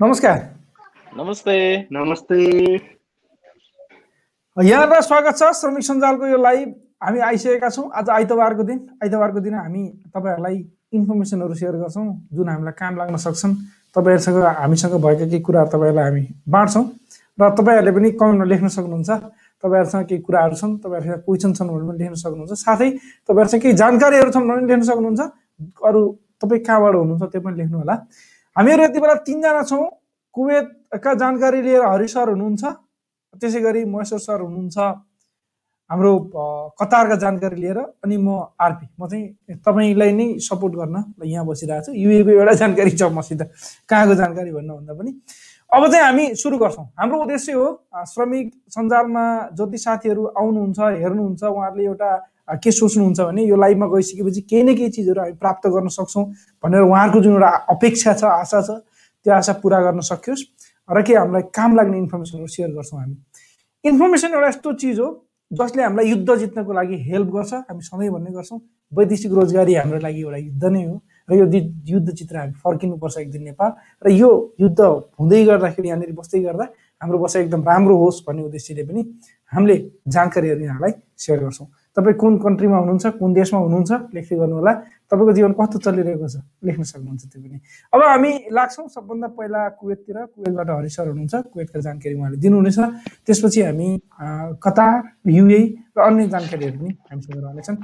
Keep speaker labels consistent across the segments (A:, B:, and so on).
A: नमस्कार
B: नमस्ते
C: नमस्ते
A: यहाँलाई स्वागत छ श्रमिक सञ्जालको यो लाइभ हामी आइसकेका छौँ आज आइतबारको दिन आइतबारको दिन हामी तपाईँहरूलाई इन्फर्मेसनहरू सेयर गर्छौँ जुन हामीलाई काम लाग्न सक्छन् तपाईँहरूसँग हामीसँग भएका केही कुराहरू तपाईँहरूलाई हामी बाँड्छौँ र तपाईँहरूले पनि कमेन्टमा लेख्न सक्नुहुन्छ तपाईँहरूसँग केही कुराहरू छन् तपाईँहरूसँग क्वेसन छन् भने पनि लेख्न सक्नुहुन्छ साथै तपाईँहरूसँग केही जानकारीहरू छन् भने पनि लेख्न सक्नुहुन्छ अरू तपाईँ कहाँबाट हुनुहुन्छ त्यो पनि लेख्नु होला हामीहरू यति बेला तिनजना छौँ। कुवेतका जानकारी लिएर हरि सर हुनुहुन्छ। त्यसै गरी महेश्वर सर हुनुहुन्छ। हाम्रो कतारका जानकारी लिएर अनि म आरपी। म चाहिँ तपाईँलाई नै सपोर्ट गर्न यहाँ बसिरहेको छु। युएको एउटा जानकारी छ मसित। कहाँको जानकारी भन्नुभन्दा पनि। अब चाहिँ हामी सुरु गर्छौँ। हाम्रो उद्देश्य हो श्रमिक सञ्जालमा जति साथीहरू आउनुहुन्छ हेर्नुहुन्छ उहाँहरूले एउटा के सोच्नुहुन्छ भने यो लाइभमा गइसकेपछि केही न केही चिजहरू हामी प्राप्त गर्न सक्छौँ भनेर उहाँहरूको जुन एउटा अपेक्षा छ आशा छ त्यो आशा पुरा गर्न सकियोस्। र के हामीलाई काम लाग्ने इन्फर्मेसनहरू सेयर गर्छौँ हामी। इन्फर्मेसन एउटा यस्तो चिज हो जसले हामीलाई युद्ध जित्नको लागि हेल्प गर्छ। हामी सधैँ भन्ने गर्छौँ वैदेशिक रोजगारी हाम्रो लागि एउटा युद्ध नै हो। र यो युद्ध चित्र हामी फर्किनुपर्छ एक दिन नेपाल। र यो युद्ध हुँदै गर्दाखेरि यहाँनिर बस्दै गर्दा हाम्रो बसाइ एकदम राम्रो होस् भन्ने उद्देश्यले पनि हामीले जानकारीहरू यहाँलाई सेयर गर्छौँ। तपाईँ कुन कन्ट्रीमा हुनुहुन्छ कुन देशमा हुनुहुन्छ लेख्दै गर्नुहोला तपाईँको जीवन कस्तो चलिरहेको छ लेख्न सक्नुहुन्छ त्यो पनि। अब हामी लाग्छौँ सबभन्दा पहिला कुवेततिर कुवेतबाट हरिसर हुनुहुन्छ। कुवेतका जानकारी उहाँले दिनुहुनेछ। त्यसपछि हामी कतार युए र अन्य जानकारीहरू पनि हामीसँग रहनेछन्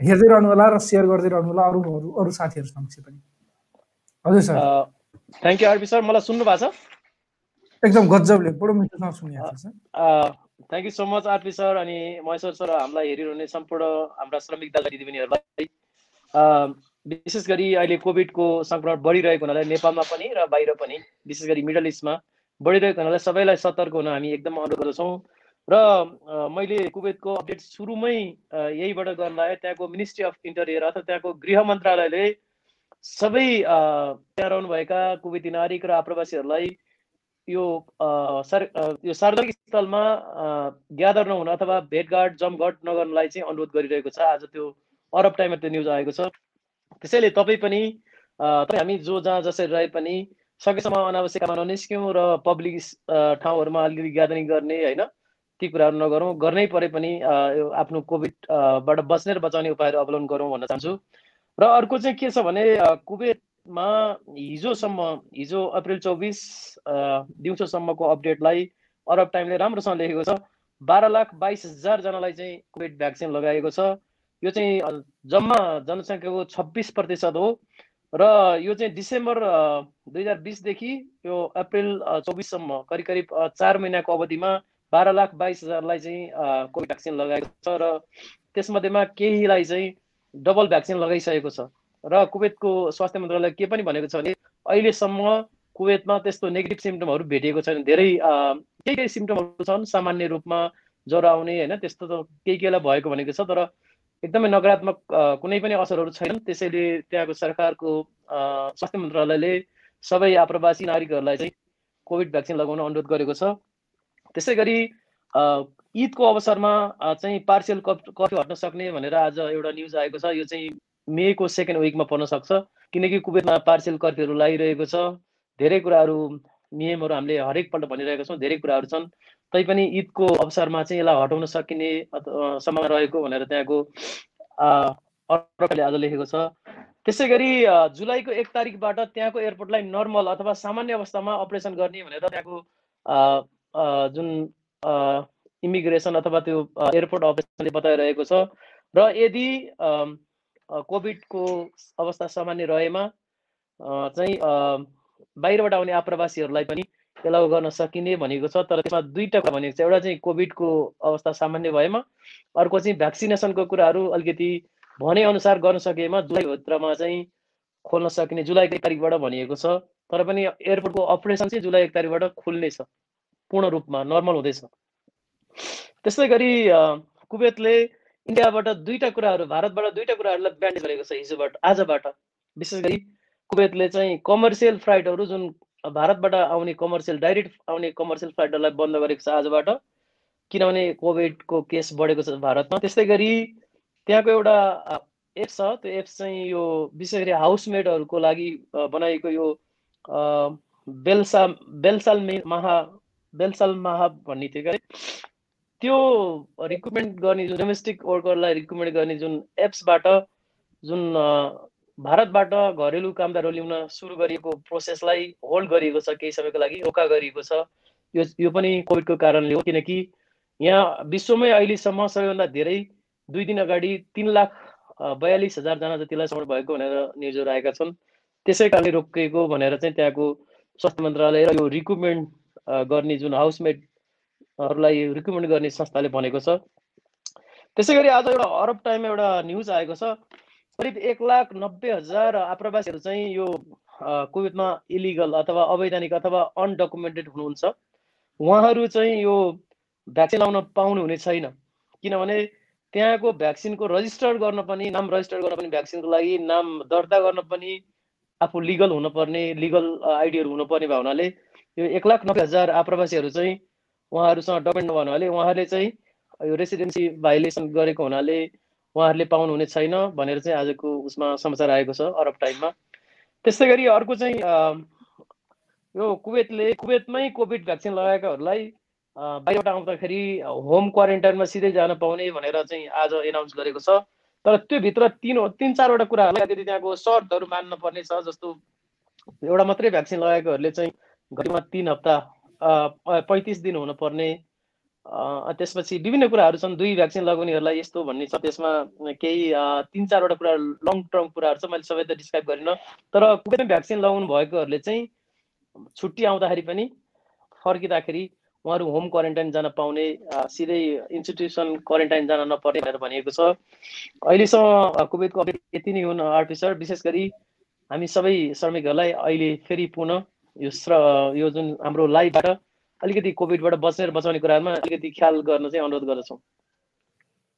A: हेर्दै रहनु होला र सेयर गर्दै रहनु होला अरू अरू अरू साथीहरू समक्ष पनि। हजुर sir.
B: Thank you R P sir. मलाई सुन्नु भएको छ?
A: एकदम गजबले बडो मिठोसँग सुनिएको छ sir.
B: Thank you so much R P sir अनि महेश्वर सर हामीलाई हेरिरहने सम्पूर्ण हाम्रा श्रमिक दाजु दिदीबहिनीहरूलाई। विशेष गरी अहिले कोभिडको सङ्क्रमण बढिरहेको हुनाले नेपालमा पनि र बाहिर पनि विशेष गरी मिडल इस्टमा बढिरहेको हुनाले सबैलाई सतर्क हुन हामी एकदम अनुरोध गर्दछौँ। र मैले कुवेतको अपडेट सुरुमै यहीबाट गर्न लाग्यो त्यहाँको मिनिस्ट्री अफ इन्टरियर अथवा त्यहाँको गृह मन्त्रालयले सबै त्यहाँ रहनुभएका कुवेती नागरिक र आप्रवासीहरूलाई यो सर यो सार्वजनिक स्थलमा ग्यादर नहुन अथवा भेटघाट जमघट नगर्नलाई चाहिँ अनुरोध गरिरहेको छ। आज त्यो अरब टाइममा त्यो न्युज आएको छ। त्यसैले तपाईँ पनि तपाईँ हामी जो जहाँ जसरी रहे पनि सकेसम्म अनावश्यक काममा ननिस्क्यौँ र पब्लिक ठाउँहरूमा अलिकति ग्यादरिङ गर्ने होइन ती कुराहरू नगरौँ। गर्नै परे पनि यो आफ्नो कोभिडबाट बच्ने र बचाउने उपायहरू अवलम्बन गरौँ भन्न चाहन्छु। र अर्को चाहिँ के छ भने कुवेत मा हिजोसम्म हिजो अप्रिल चौबिस दिउँसोसम्मको अपडेटलाई अरब टाइमले राम्रोसँग लेखेको छ। बाह्र लाख बाइस हजारजनालाई चाहिँ कोभिड भ्याक्सिन लगाएको छ। यो चाहिँ जम्मा जनसङ्ख्याको छब्बिस प्रतिशत हो। र यो चाहिँ डिसेम्बर दुई हजार बिसदेखि यो अप्रिल चौबिससम्म करिब करिब चार महिनाको अवधिमा बाह्र लाख बाइस हजारलाई चाहिँ कोभिड भ्याक्सिन लगाएको छ। र त्यसमध्येमा केहीलाई चाहिँ डबल भ्याक्सिन लगाइसकेको छ। र कुवेतको स्वास्थ्य मन्त्रालय के पनि भनेको छ भने अहिलेसम्म कुवेतमा त्यस्तो नेगेटिभ सिम्टमहरू भेटिएको छैन। धेरै केही केही सिम्टमहरू छन् सामान्य रूपमा ज्वरो आउने होइन त्यस्तो त केही केहीलाई भएको भनेको छ तर एकदमै नकारात्मक कुनै पनि असरहरू छैनन्। त्यसैले त्यहाँको सरकारको स्वास्थ्य मन्त्रालयले सबै आप्रवासी नागरिकहरूलाई चाहिँ कोभिड भ्याक्सिन लगाउन अनुरोध गरेको छ। त्यसै गरी ईदको अवसरमा चाहिँ पार्सियल कफी हट्न सक्ने भनेर आज एउटा न्युज आएको छ। यो चाहिँ मेको सेकेन्ड विकमा पर्न सक्छ। किनकि कुवेतमा पार्सियल कर्फ्यूहरू लगाइरहेको छ। धेरै कुराहरू नियमहरू हामीले हरेकपल्ट भनिरहेका छौँ। धेरै कुराहरू छन्। तैपनि ईदको अवसरमा चाहिँ यसलाई हटाउन सकिने सम्भावना रहेको भनेर त्यहाँको आज लेखेको छ। त्यसै गरी जुलाईको एक तारिकबाट त्यहाँको एयरपोर्टलाई नर्मल अथवा सामान्य अवस्थामा अपरेसन गर्ने भनेर त्यहाँको जुन इमिग्रेसन अथवा त्यो एयरपोर्ट अफिसले बताइरहेको छ। र यदि कोभिडको अवस्था सामान्य रहेमा चाहिँ बाहिरबाट आउने आप्रवासीहरूलाई पनि एलाउ गर्न सकिने भनेको छ तर त्यसमा दुईवटा कुरा भनेको छ। एउटा चाहिँ कोभिडको अवस्था सामान्य भएमा अर्को चाहिँ भ्याक्सिनेसनको कुराहरू अलिकति भनेअनुसार गर्न सकेमा जुलाईभित्रमा चाहिँ खोल्न सकिने जुलाई एक तारिकबाट भनिएको छ। तर पनि एयरपोर्टको अपरेसन चाहिँ जुलाई एक तारिकबाट खुल्नेछ पूर्ण रूपमा नर्मल हुँदैछ। त्यस्तै गरी कुवेतले इन्डियाबाट दुईवटा कुराहरू भारतबाट दुईवटा कुराहरूलाई ब्यान्ड गरेको छ हिजोबाट आजबाट। विशेष गरी कुवेतले चाहिँ कमर्सियल फ्लाइटहरू जुन भारतबाट आउने कमर्सियल डाइरेक्ट आउने कमर्सियल फ्लाइटहरूलाई बन्द गरेको छ आजबाट किनभने कोभिडको केस बढेको छ भारतमा। त्यस्तै गरी त्यहाँको एउटा एप्स छ त्यो एप्स चाहिँ यो विशेष गरी हाउसमेटहरूको लागि बनाएको यो बेलसा बेलसाल महा बेलसाल महा भन्ने थियो क्या त्यो रिक्रुटमेन्ट गर्ने जुन डोमेस्टिक वर्करलाई रिक्रुटमेन्ट गर्ने जुन एप्सबाट जुन भारतबाट घरेलु कामदारहरू ल्याउन सुरु गरिएको प्रोसेसलाई होल्ड गरिएको छ केही समयको लागि रोका गरिएको छ। यो यो पनि कोभिडको कारणले हो किनकि यहाँ विश्वमै अहिलेसम्म सबैभन्दा धेरै दुई दिन अगाडि तिन लाख बयालिस हजारजना जतिलाई समर्पण भएको भनेर न्युजहरू आएका छन्। त्यसै कारणले रोकिएको भनेर चाहिँ त्यहाँको स्वास्थ्य मन्त्रालय र यो रिक्रुटमेन्ट गर्ने जुन हाउसमेटहरूलाई रिक्रुटमेन्ट गर्ने संस्थाले भनेको छ। त्यसै गरी आज एउटा अरब टाइममा एउटा न्युज आएको छ। करिब एक लाख नब्बे हजार आप्रवासीहरू चाहिँ यो कोभिडमा इलिगल अथवा अवैधानिक अथवा अनडकुमेन्टेड हुनुहुन्छ। उहाँहरू चाहिँ यो भ्याक्सिन लाउन पाउनु हुने छैन। किनभने त्यहाँको भ्याक्सिनको रजिस्टर गर्न पनि नाम रजिस्टर गर्न पनि भ्याक्सिनको लागि नाम दर्ता गर्न पनि आफू लिगल हुनुपर्ने लिगल आइडीहरू हुनुपर्ने भयो हुनाले यो एक लाख नब्बे हजार आप्रवासीहरू चाहिँ उहाँहरूसँग डकुमेन्ट नभए हुनाले उहाँहरूले चाहिँ यो रेसिडेन्सी भाइलेसन गरेको हुनाले उहाँहरूले पाउनुहुने छैन भनेर चाहिँ आजको उसमा समाचार आएको छ अरब टाइममा। त्यस्तै गरी अर्को चाहिँ यो कुवेतले कुवेतमै कोभिड भ्याक्सिन लगाएकाहरूलाई बाहिरबाट आउँदाखेरि होम क्वारेन्टाइनमा सिधै जान पाउने भनेर चाहिँ आज एनाउन्स गरेको छ। तर त्योभित्र तिन तिन चारवटा कुराहरूलाई त्यति त्यहाँको सर्तहरू मान्न पर्ने छ जस्तो एउटा मात्रै भ्याक्सिन लगाएकोहरूले चाहिँ घरिमा तिन हप्ता पैँतिस दिन हुनुपर्ने। त्यसपछि विभिन्न कुराहरू छन्। दुई भ्याक्सिन लगाउनेहरूलाई यस्तो भन्ने छ। त्यसमा केही तिन चारवटा कुरा लङ टर्म कुराहरू छ। मैले सबै त डिस्क्राइब गरिनँ। तर कुनै भ्याक्सिन लगाउनु भएकोहरूले चाहिँ छुट्टी आउँदाखेरि पनि फर्किँदाखेरि उहाँहरू होम क्वारेन्टाइन जान पाउने सिधै इन्स्टिट्युसन क्वारेन्टाइन जान नपर्ने भनेर भनिएको छ। अहिलेसम्म कोभिडको अपडेट यति नै हुन् आरपी सर। विशेष गरी हामी सबै श्रमिकहरूलाई अहिले फेरि पुनः यो श्र यो जुन हाम्रो लाइफबाट अलिकति कोभिडबाट बच्ने र बचाउने कुराहरूमा अलिकति ख्याल गर्न चाहिँ अनुरोध गर्दछौँ।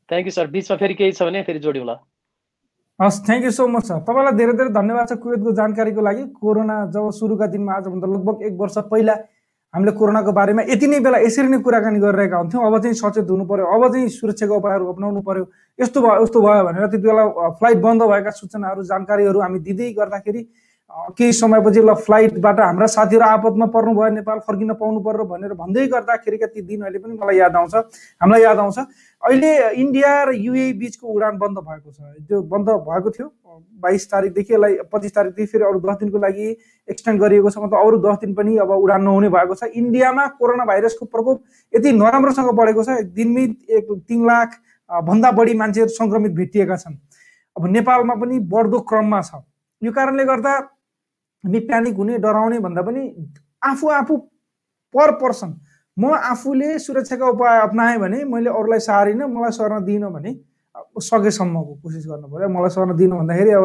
B: थ्याङ्क यू सर बिचमा फेरि केही छ भने फेरि जोड्यौँला
A: हस् thank you so much sir तपाईँलाई धेरै धेरै धन्यवाद छ कुवेतको जानकारीको लागि। कोरोना जब सुरुका दिनमा आजभन्दा लगभग एक वर्ष पहिला हामीले कोरोनाको बारेमा यति नै बेला यसरी नै कुराकानी गरिरहेका हुन्थ्यौँ। अब चाहिँ सचेत हुनु पऱ्यो अब चाहिँ सुरक्षाको उपायहरू अप्नाउनु पऱ्यो यस्तो भयो यस्तो भयो भनेर त्यति बेला फ्लाइट बन्द भएका सूचनाहरू जानकारीहरू हामी दिँदै गर्दाखेरि केही समयपछि ल फ्लाइटबाट हाम्रा साथीहरू आपतमा पर्नु भयो नेपाल फर्किन पाउनु पर्यो भनेर भन्दै गर्दाखेरिका ती दिन अहिले पनि मलाई याद आउँछ। हामीलाई याद आउँछ। अहिले इन्डिया र युए बिचको उडान बन्द भएको छ। त्यो बन्द भएको थियो। बाइस तारिकदेखि यसलाई पच्चिस तारिकदेखि फेरि अरू दस दिनको लागि एक्सटेन्ड गरिएको छ। मतलब अरू दस दिन पनि अब उडान नहुने भएको छ। इन्डियामा कोरोना भाइरसको प्रकोप यति नराम्रोसँग बढेको छ। दिनमै एक तिन लाख भन्दा बढी मान्छेहरू सङ्क्रमित भेटिएका छन्। अब नेपालमा पनि बढ्दो क्रममा छ। यो कारणले गर्दा हामी प्यानिक हुने डराउने भन्दा पनि आफू आफू पर पर्सन म आफूले सुरक्षाका उपाय अप्नाएँ भने मैले अरूलाई सारिनँ मलाई सर्न दिइनँ भने सकेसम्मको कोसिस गर्नु पऱ्यो। मलाई सर्न दिनु भन्दाखेरि अब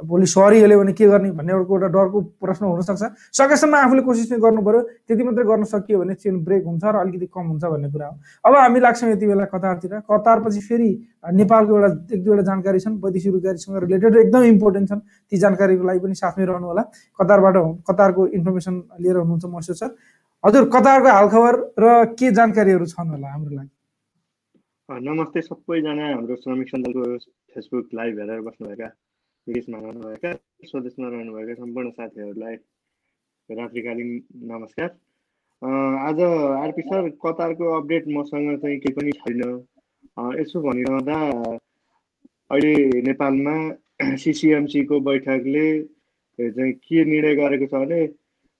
A: भोलि सरी हेल्यो भने के गर्ने भन्ने एउटा डरको प्रश्न हुनसक्छ। सकेसम्म आफूले कोसिस नै गर्नु पऱ्यो त्यति मात्रै गर्न सकियो भने चेन ब्रेक हुन्छ र अलिकति कम हुन्छ भन्ने कुरा हो। अब हामी लाग्छौँ यति बेला कतारतिर। कतारपछि फेरि नेपालको एउटा एक दुईवटा जानकारी छन् वैदेशिक रोजगारीसँग रिलेटेड एकदम इम्पोर्टेन्ट छन्। ती जानकारीको लागि पनि साथमै रहनु होला। कतारबाट कतारको इन्फर्मेसन लिएर हुनुहुन्छ मर्सु सर। हजुर कतारको हालखबर र के जानकारीहरू छन् होला हाम्रो लागि?
C: नमस्ते सबैजना हाम्रो श्रमिक सञ्जालको फेसबुक लाइभ हेरेर बस्नुभएका। विदेशमा रहनुभएका स्वदेशमा रहनुभएका सम्पूर्ण साथीहरूलाई रात्रिकालीन नमस्कार। आज आरपी सर कतारको अपडेट मसँग चाहिँ केही पनि छैन। यसो भनिरहँदा अहिले नेपालमा सिसिएमसीको बैठकले चाहिँ के निर्णय गरेको छ भने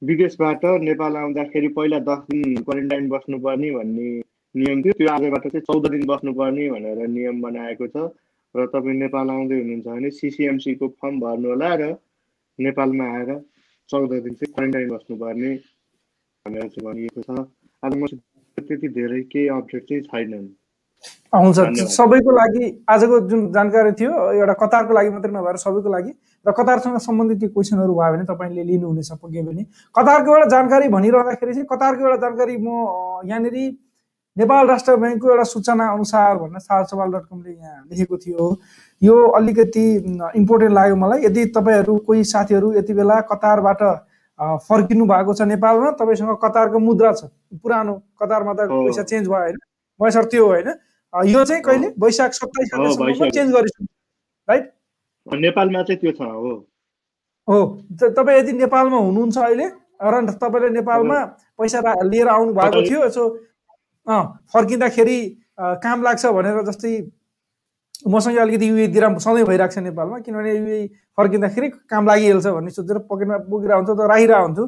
C: विदेशबाट नेपाल आउँदाखेरि पहिला दस दिन क्वारेन्टाइन बस्नुपर्ने भन्ने नियम थियो। त्यो आजबाट चाहिँ चौध दिन बस्नुपर्ने भनेर नियम बनाएको छ। र तपाईँ नेपाल आउँदै हुनुहुन्छ भने सिसिएमसीको फर्म भर्नु होला र नेपालमा आएर चौध दिन चाहिँ क्वारेन्टाइन बस्नुपर्ने भनेर चाहिँ भनिएको छ। आज म त्यति धेरै केही अपडेट चाहिँ छैनन्।
A: हुन्छ सबैको लागि आजको जुन जानकारी थियो एउटा कतारको लागि मात्रै नभएर सबैको लागि र कतारसँग सम्बन्धित त्यो क्वेसनहरू भयो भने तपाईँले लिनुहुनेछ पक्कै पनि। कतारको एउटा जानकारी भनिरहँदाखेरि चाहिँ कतारको एउटा जानकारी म यहाँनिर नेपाल राष्ट्र ब्याङ्कको एउटा सूचना अनुसार भन्न सार सवाल डट कमले यहाँ लेखेको थियो। यो अलिकति इम्पोर्टेन्ट लाग्यो मलाई। यदि तपाईँहरू कोही साथीहरू यति बेला कतारबाट फर्किनु भएको छ नेपालमा तपाईँसँग कतारको मुद्रा छ। पुरानो कतारमा त पैसा चेन्ज भयो होइन? पैसा त्यो होइन। यो चाहिँ कहिले? वैशाख सत्ताइस चेन्ज गरिसक्नु राइट?
C: नेपालमा चाहिँ त्यो छ हो।
A: हो। तपाईँ यदि नेपालमा हुनुहुन्छ अहिले र तपाईँले नेपालमा पैसा लिएर आउनु भएको थियो यसो फर्किँदाखेरि काम लाग्छ भनेर जस्तै मसँग अलिकति युए दिराम सधैँ भइरहेको छ नेपालमा किनभने युए फर्किँदाखेरि काम लागिहाल्छ भन्ने सोचेर पकेटमा बोकिरहेको हुन्छ त राखिरहेको हुन्छु।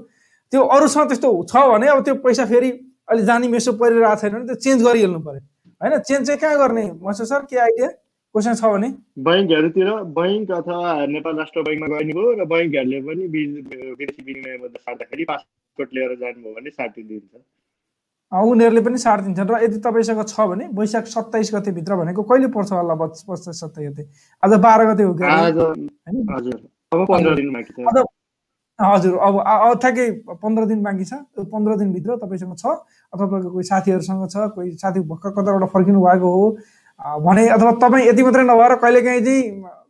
A: त्यो अरूसँग त्यस्तो छ भने अब त्यो पैसा फेरि अहिले जानी मेसो परिरहेको छैन भने त्यो चेन्ज गरिहाल्नु पऱ्यो। होइन चेन्ज चाहिँ कहाँ गर्ने? मसो सर के आइडिया? क्वेसन छ भने।
C: बैङ्कहरूतिर बैङ्क अथवा नेपाल राष्ट्र बैङ्कमा गइने भयो र बैङ्कहरूले पनि विदेशी विनिमय मुद्रा साट्दाखेरि पासपोर्ट लिएर जानुभयो भने साठी दिन्छ।
A: अँ, उनीहरूले पनि साट दिन्छन् र यदि तपाईँसँग छ भने वैशाख सत्ताइस गतेभित्र भनेको कहिले पर्छ होला पच्चिस सत्ताइस गते? आज बाह्र गते हो?
C: हजुर। अब
A: ठ्याक्कै पन्ध्र दिन बाँकी छ। त्यो पन्ध्र दिनभित्र तपाईँसँग छ अथवा तपाईँको कोही साथीहरूसँग छ कोही साथी भर्खर कताबाट फर्किनु भएको हो भने अथवा तपाईँ यति मात्रै नभएर कहिलेकाहीँ चाहिँ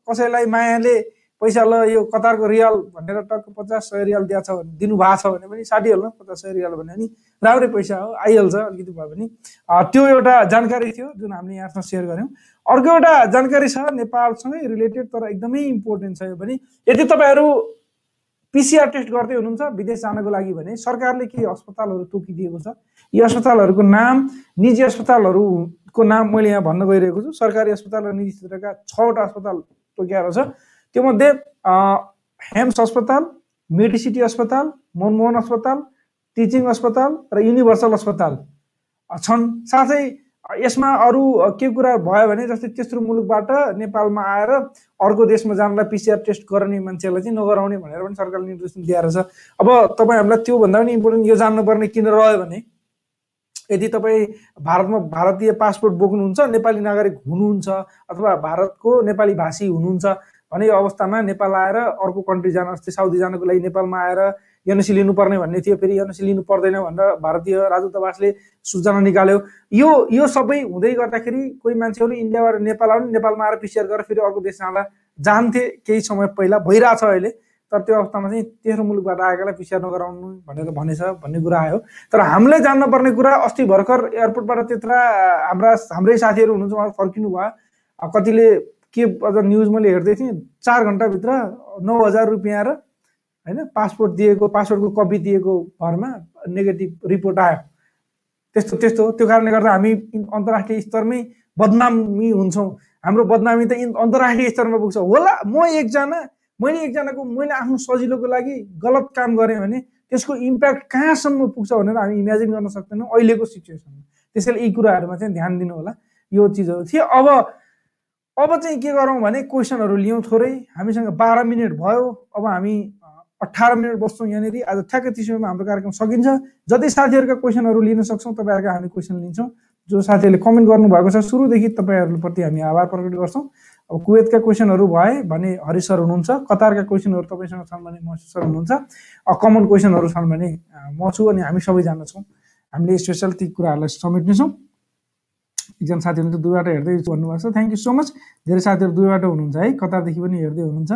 A: कसैलाई मायाले पैसा ल यो कतारको रियाल भनेर टक्क पचास सय रियाल दिएको छ भने दिनुभएको छ भने पनि साटिहाल्नु पचास सय रियाल भने नि राम्रै पैसा हो आइहाल्छ अलिकति भयो भने त्यो एउटा जानकारी थियो जुन हामीले यहाँसँग सेयर गऱ्यौँ। अर्को एउटा जानकारी छ नेपालसँगै रिलेटेड तर एकदमै इम्पोर्टेन्ट छ यो पनि। यदि तपाईँहरू पिसिआर टेस्ट गर्दै हुनुहुन्छ विदेश जानको लागि भने सरकारले केही अस्पतालहरू तोकिदिएको छ। यी अस्पतालहरूको नाम निजी अस्पतालहरूको नाम मैले यहाँ भन्न गइरहेको छु। सरकारी अस्पताल र निजी क्षेत्रका छवटा अस्पताल तोकिएको छ। त्योमध्ये हेम्स अस्पताल मेडिसिटी अस्पताल मनमोहन अस्पताल टिचिङ अस्पताल र युनिभर्सल अस्पताल छन्। साथै यसमा अरू के कुरा भयो भने जस्तै तेस्रो मुलुकबाट नेपालमा आएर अर्को देशमा जानलाई पिसिआर टेस्ट गर्ने मान्छेलाई चाहिँ नगराउने भनेर पनि सरकारले निर्देशन दिएर छ। अब तपाईँहरूलाई त्योभन्दा पनि इम्पोर्टेन्ट यो जान्नुपर्ने किन रह्यो भने यदि तपाईँ भारतमा भारतीय पासपोर्ट बोक्नुहुन्छ नेपाली नागरिक हुनुहुन्छ अथवा भारतको नेपाली भाषी हुनुहुन्छ भने यो अवस्थामा नेपाल आएर अर्को कन्ट्री जान जस्तै साउदी जानको लागि नेपालमा आएर एनएसी लिनुपर्ने भन्ने थियो फेरि एनएसी लिनु पर्दैन भनेर भारतीय राजदूतावासले सूचना निकाल्यो। यो यो सबै हुँदै गर्दाखेरि कोही मान्छेहरू इन्डियाबाट नेपाल आउने नेपालमा आएर पिसिआर गरेर फेरि अर्को देश जाँदा जान्थे केही समय पहिला भइरहेछ अहिले तर त्यो अवस्थामा चाहिँ तेस्रो मुलुकबाट आएकालाई पिसिआर नगराउनु भनेर भनेछ भन्ने कुरा आयो। तर हामीले जान्नुपर्ने कुरा अस्ति भर्खर एयरपोर्टबाट त्यत्रा हाम्रा हाम्रै साथीहरू हुनुहुन्छ उहाँ फर्किनु भयो कतिले के अझ न्युज मैले हेर्दै थिएँ चार घन्टाभित्र नौ हजार रुपियाँ र होइन पासपोर्ट दिएको पासपोर्टको कपी दिएको भरमा नेगेटिभ रिपोर्ट आयो। त्यस्तो त्यस्तो। त्यो कारणले गर्दा हामी अन्तर्राष्ट्रिय स्तरमै बदनामी हुन्छौँ। हाम्रो बदनामी त अन्तर्राष्ट्रिय स्तरमा पुग्छ। होला म एकजना मैले एकजनाको मैले आफ्नो सजिलोको लागि गलत काम गरेँ भने त्यसको इम्प्याक्ट कहाँसम्म पुग्छ भनेर हामी इमेजिन गर्न सक्दैनौँ अहिलेको सिचुएसनमा। त्यसैले यी कुराहरूमा चाहिँ ध्यान दिनु होला यो चिजहरू थिए। अब अब चाहिँ के गरौँ भने क्वेसनहरू लियौँ थोरै। हामीसँग बाह्र मिनट भयो। अब हामी अठार मिनट बस्छौँ यहाँनिर। आज ठ्याक्कै तिस मिनटमा हाम्रो कार्यक्रम सकिन्छ। जति साथीहरूका क्वेसनहरू लिन सक्छौँ तपाईँहरूका हामी क्वेसन लिन्छौँ। जो साथीहरूले कमेन्ट गर्नुभएको छ सुरुदेखि तपाईँहरूप्रति हामी आभार प्रकट गर्छौँ। अब कुवेतका क्वेसनहरू भए भने हरि सर हुनुहुन्छ। कतारका क्वेसनहरू तपाईँसँग छन् भने म सर हुनुहुन्छ। कमन क्वेसनहरू छन् भने म छु अनि हामी सबैजना छौँ हामीले स्पेसल ती कुराहरूलाई समेट्नेछौँ। एकजना साथीहरू चाहिँ दुईवटा हेर्दै भन्नुभएको छ। थ्याङ्क यू सो मच धेरै साथीहरू दुईवटा हुनुहुन्छ है कतारदेखि पनि हेर्दै हुनुहुन्छ।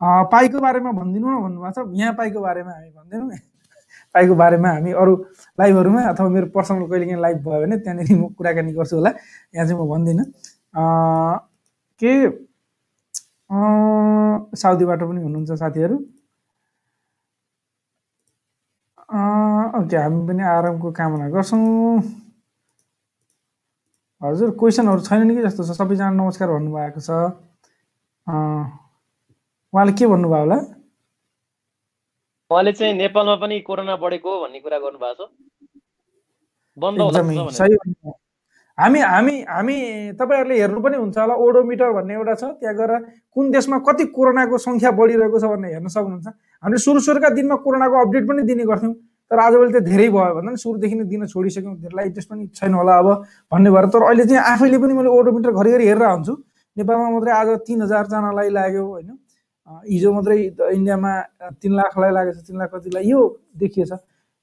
A: अ, पाईको बारेमा भनिदिनु न भन्नुभएको छ। यहाँ पाईको बारेमा हामी भन्दैनौँ। पाईको बारेमा हामी अरू लाइभहरूमा अथवा मेरो पर्सनल कहिले काहीँ लाइभ भयो भने त्यहाँनिर म कुराकानी गर्छु होला। यहाँ चाहिँ म भन्दिनँ। के साउदीबाट पनि हुनुहुन्छ साथीहरू? ओके हामी पनि आरामको कामना गर्छौँ। हजुर क्वेसनहरू छैनन् कि जस्तो छ। सबैजना नमस्कार भन्नुभएको छ। उहाँले के भन्नुभयो होला?
B: उहाँले चाहिँ नेपालमा पनि कोरोना बढेको भन्ने कुरा गर्नुभएको छ। बन्द।
A: सही। हामी हामी हामी तपाईँहरूले हेर्नु पनि हुन्छ होला ओडोमिटर भन्ने एउटा छ। त्यहाँ गएर कुन देशमा कति कोरोनाको सङ्ख्या बढिरहेको छ भनेर हेर्न सक्नुहुन्छ। हामीले सुरु सुरुका दिनमा कोरोनाको अपडेट पनि दिने गर्थ्यौँ। तर आजभोलि त धेरै भयो भन्दा पनि सुरुदेखि नै दिन छोडिसक्यौँ धेरैलाई इन्ट्रेस्ट पनि छैन होला अब भन्ने भएर। तर अहिले चाहिँ आफैले पनि मैले ओडोमिटर घरिघरि हेरेर हुन्छु नेपालमा मात्रै आज तिन हजारजनालाई लाग्यो होइन। हिजो मात्रै इन्डियामा तिन लाखलाई लागेको छ तिन लाख कतिलाई? यो देखिएछ।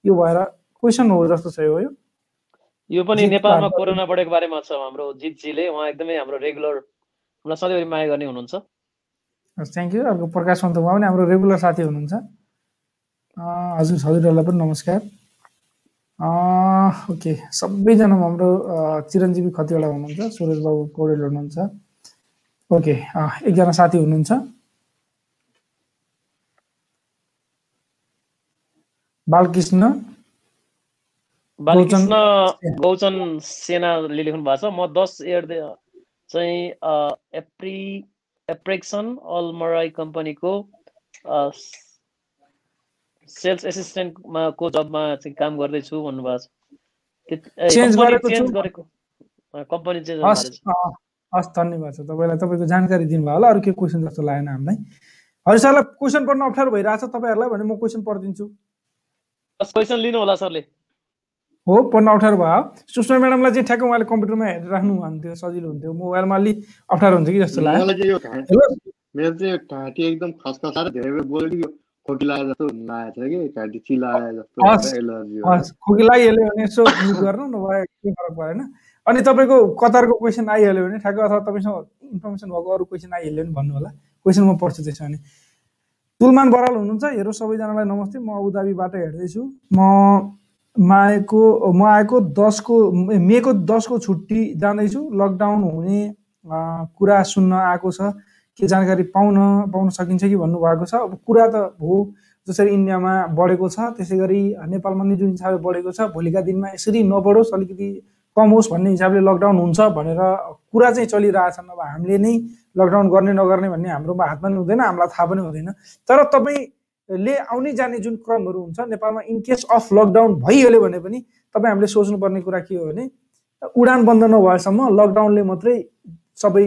A: यो भएर क्वेसन हो जस्तो छ यो यो?
B: पनि नेपालमा कोरोना बढेको बारेमा छ हाम्रो जितजीले। उहाँ एकदमै हाम्रो रेगुलर हामीलाई सधैँभरि माया गर्ने हुनुहुन्छ।
A: थ्याङ्क यू अर्को प्रकाश सन्त उहाँ पनि हाम्रो रेगुलर साथी हुनुहुन्छ। हजुर हजुरहरूलाई पनि नमस्कार ओके सबैजना हाम्रो चिरञ्जीवी खतिवडा हुनुहुन्छ सुरज बाबु पौडेल हुनुहुन्छ ओके एकजना साथी हुनुहुन्छ बालकृष्ण
B: बालकृष्ण गौचन सेनाले लेख्नु भएको छ म दस एयर चाहिँ एप्री एप्रेक्सन अलमराई कम्पनीको सेल्स एसिस्टेन्टमा को जबमा चाहिँ काम गर्दैछु भन्नुभएको छ। company
A: गरेको छु।
B: कम्पनी चेन्ज
A: हस् धन्यवाद छ तपाईँलाई तपाईँको जानकारी दिनुभयो होला। अरू केही क्वेसन जस्तो लागेन हामीलाई। हजुर सरलाई क्वेसन पढ्न अप्ठ्यारो भइरहेछ तपाईँहरूलाई भने म क्वेसन पढिदिन्छु।
B: क्वेसन लिनु होला सरले।
A: हो पढ्न अप्ठ्यारो भयो। सुषमा म्याडमलाई चाहिँ ठ्याक्क उहाँले कम्प्युटरमा हेरेर राख्नु हुन्थ्यो सजिलो हुन्थ्यो। मोबाइलमा अलिक अप्ठ्यारो हुन्छ कि जस्तो लाग्यो।
C: मेरो चाहिँ एकदम खसखसाएर धेरै बेर बोलेको यो खोकी लागेको जस्तो लागेको कि घाँटी चिलाए जस्तो एलर्जी
A: भने यसो गर्नु नभए केही फरक परेन। अनि तपाईँको कतारको क्वेसन आइहाल्यो भने ठ्याक्क अथवा तपाईँसँग इन्फर्मेसन भएको अरू क्वेसन आइहाल्यो भने भन्नु होला। क्वेसन म पढ्छु त्यसो भने। तुलमान बराल हुनुहुन्छ हेरो सबैजनालाई नमस्ते म अबुधाबीबाट हेर्दैछु। म माएको म आएको दसको मेको दसको छुट्टी जाँदैछु। लकडाउन हुने कुरा सुन्न आएको छ। के जानकारी पाउन पाउन सकिन्छ कि भन्नुभएको छ? अब कुरा त हो जसरी इन्डियामा बढेको छ त्यसै गरी नेपालमा नि जुन हिसाबले बढेको छ भोलिका दिनमा यसरी नबढोस् अलिकति कम होस् भन्ने हिसाबले लकडाउन हुन्छ भनेर कुरा चाहिँ चलिरहेछन् अब हामीले नै लकडाउन गर्ने नगर्ने भन्ने हाम्रोमा हातमा पनि हुँदैन हामीलाई थाहा पनि हुँदैन। तर तपाईँले आउने जाने जुन क्रमहरू हुन्छ नेपालमा इन केस अफ लकडाउन भइहाल्यो भने पनि तपाईँ हामीले सोच्नुपर्ने कुरा के हो भने उडान बन्द नभएसम्म लकडाउनले मात्रै सबै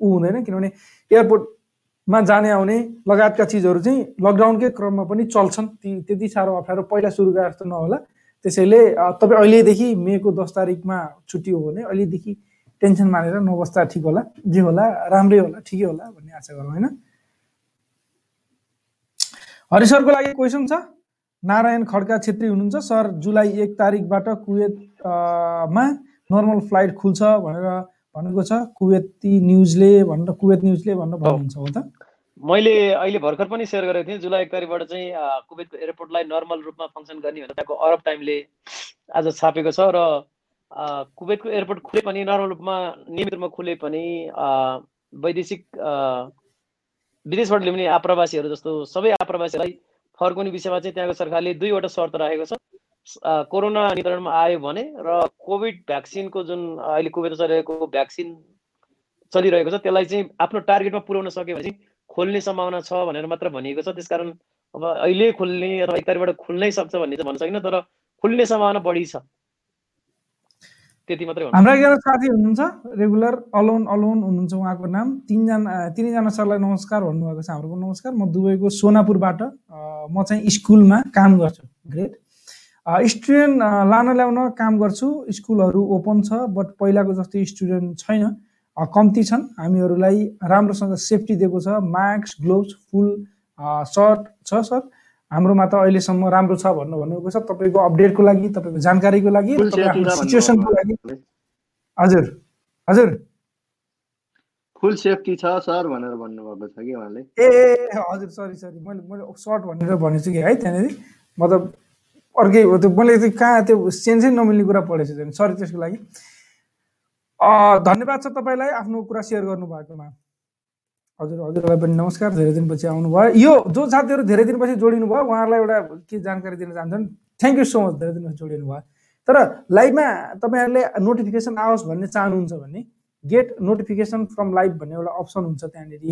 A: ऊ हुँदैन किनभने एयरपोर्टमा जाने आउने लगायतका चिजहरू चाहिँ लकडाउनकै क्रममा पनि चल्छन्। ती त्यति साह्रो अप्ठ्यारो पहिला सुरु गरे जस्तो नहोला। त्यसैले तपाईँ अहिलेदेखि मेको दस तारिकमा छुट्टी हो भने अहिलेदेखि टेन्सन मानेर नबस्दा ठिक होला जे होला राम्रै होला ठिकै होला भन्ने आशा गरौँ होइन? हरि सरको लागि क्वेसन छ। नारायण खड्का छेत्री हुनुहुन्छ। सर जुलाई एक तारिकबाट कुवेत अ, मा नर्मल फ्लाइट खुल्छ भनेर भनेको छ कुवेती न्युजले भनेर कुवेत न्युजले भनेर भन्नुहुन्छ हो त?
B: मैले अहिले भर्खर पनि सेयर गरेको थिएँ जुलाई एक तारिकबाट चाहिँ कुवेतको एयरपोर्टलाई नर्मल रूपमा फङ्सन गर्ने भनेर त्यहाँको अरब टाइमले आज छापेको छ र कुवेतको एयरपोर्ट खुले पनि नर्मल रूपमा नियमित रूपमा खुले पनि वैदेशिक विदेशबाट ल्याउने आप्रवासीहरू जस्तो सबै आप्रवासीहरूलाई फर्काउने विषयमा चाहिँ त्यहाँको सरकारले दुईवटा शर्त राखेको छ। कोरोना नियन्त्रणमा आयो भने र कोभिड भ्याक्सिनको जुन अहिले कुवेतमा चलिरहेको भ्याक्सिन चलिरहेको छ त्यसलाई चाहिँ आफ्नो टार्गेटमा पुर्याउन सक्यो भने खोल्ने सम्भावना छ भनेर मात्र भनिएको छ। त्यसकारण अब अहिले खुल्ने अथवा एक खुल्नै सक्छ भन्ने चाहिँ भन्न सकिनँ तर खुल्ने सम्भावना बढी छ। त्यति मात्रै
A: हाम्रा एकजना साथी हुनुहुन्छ? रेगुलर अलोन अलोन हुनुहुन्छ उहाँको नाम। तिनजना तिनैजना सरलाई नमस्कार भन्नुभएको छ हाम्रो नमस्कार। म दुबईको सोनापुरबाट म चाहिँ स्कुलमा काम गर्छु। ग्रेट। स्टुडेन्ट लान ल्याउन काम गर्छु। स्कुलहरू ओपन छ बट पहिलाको जस्तै स्टुडेन्ट छैन। कम्ती छन्। हामीहरूलाई राम्रोसँग सेफ्टी दिएको छ। मास्क ग्लोभ्स फुल सर्ट छ सर हाम्रोमा त अहिलेसम्म राम्रो छ भन्नु भन्नुभएको छ। तपाईँको अपडेटको लागि तपाईँको जानकारीको लागि
C: छ
A: सिचुएसनको लागि। हजुर। हजुर।
C: फुल सेफ्टी छ सर भनेर भन्नुभएको छ कि उहाँले?
A: ए हजुर। सरी सरी मैले मैले सर्ट भनेर भनेछु कि है त्यहाँनिर। मतलब अर्कै हो त्यो मैले त्यो कहाँ त्यो सेन्सै नमिल्ने कुरा पढेछु त्यहाँदेखि सरी त्यसको लागि। धन्यवाद छ तपाईँलाई आफ्नो कुरा सेयर गर्नुभएकोमा। हजुर हजुरलाई पनि नमस्कार। धेरै दिनपछि आउनुभयो। यो जो साथीहरू धेरै दिनपछि जोडिनु भयो उहाँहरूलाई एउटा के जानकारी दिन चाहन्छन्? थ्याङ्क यू सो मच धेरै दिनपछि जोडिनु भयो तर लाइभमा तपाईँहरूले नोटिफिकेसन आओस् भन्ने चाहनुहुन्छ भने गेट नोटिफिकेसन फ्रम लाइभ भन्ने एउटा अप्सन हुन्छ त्यहाँनिर।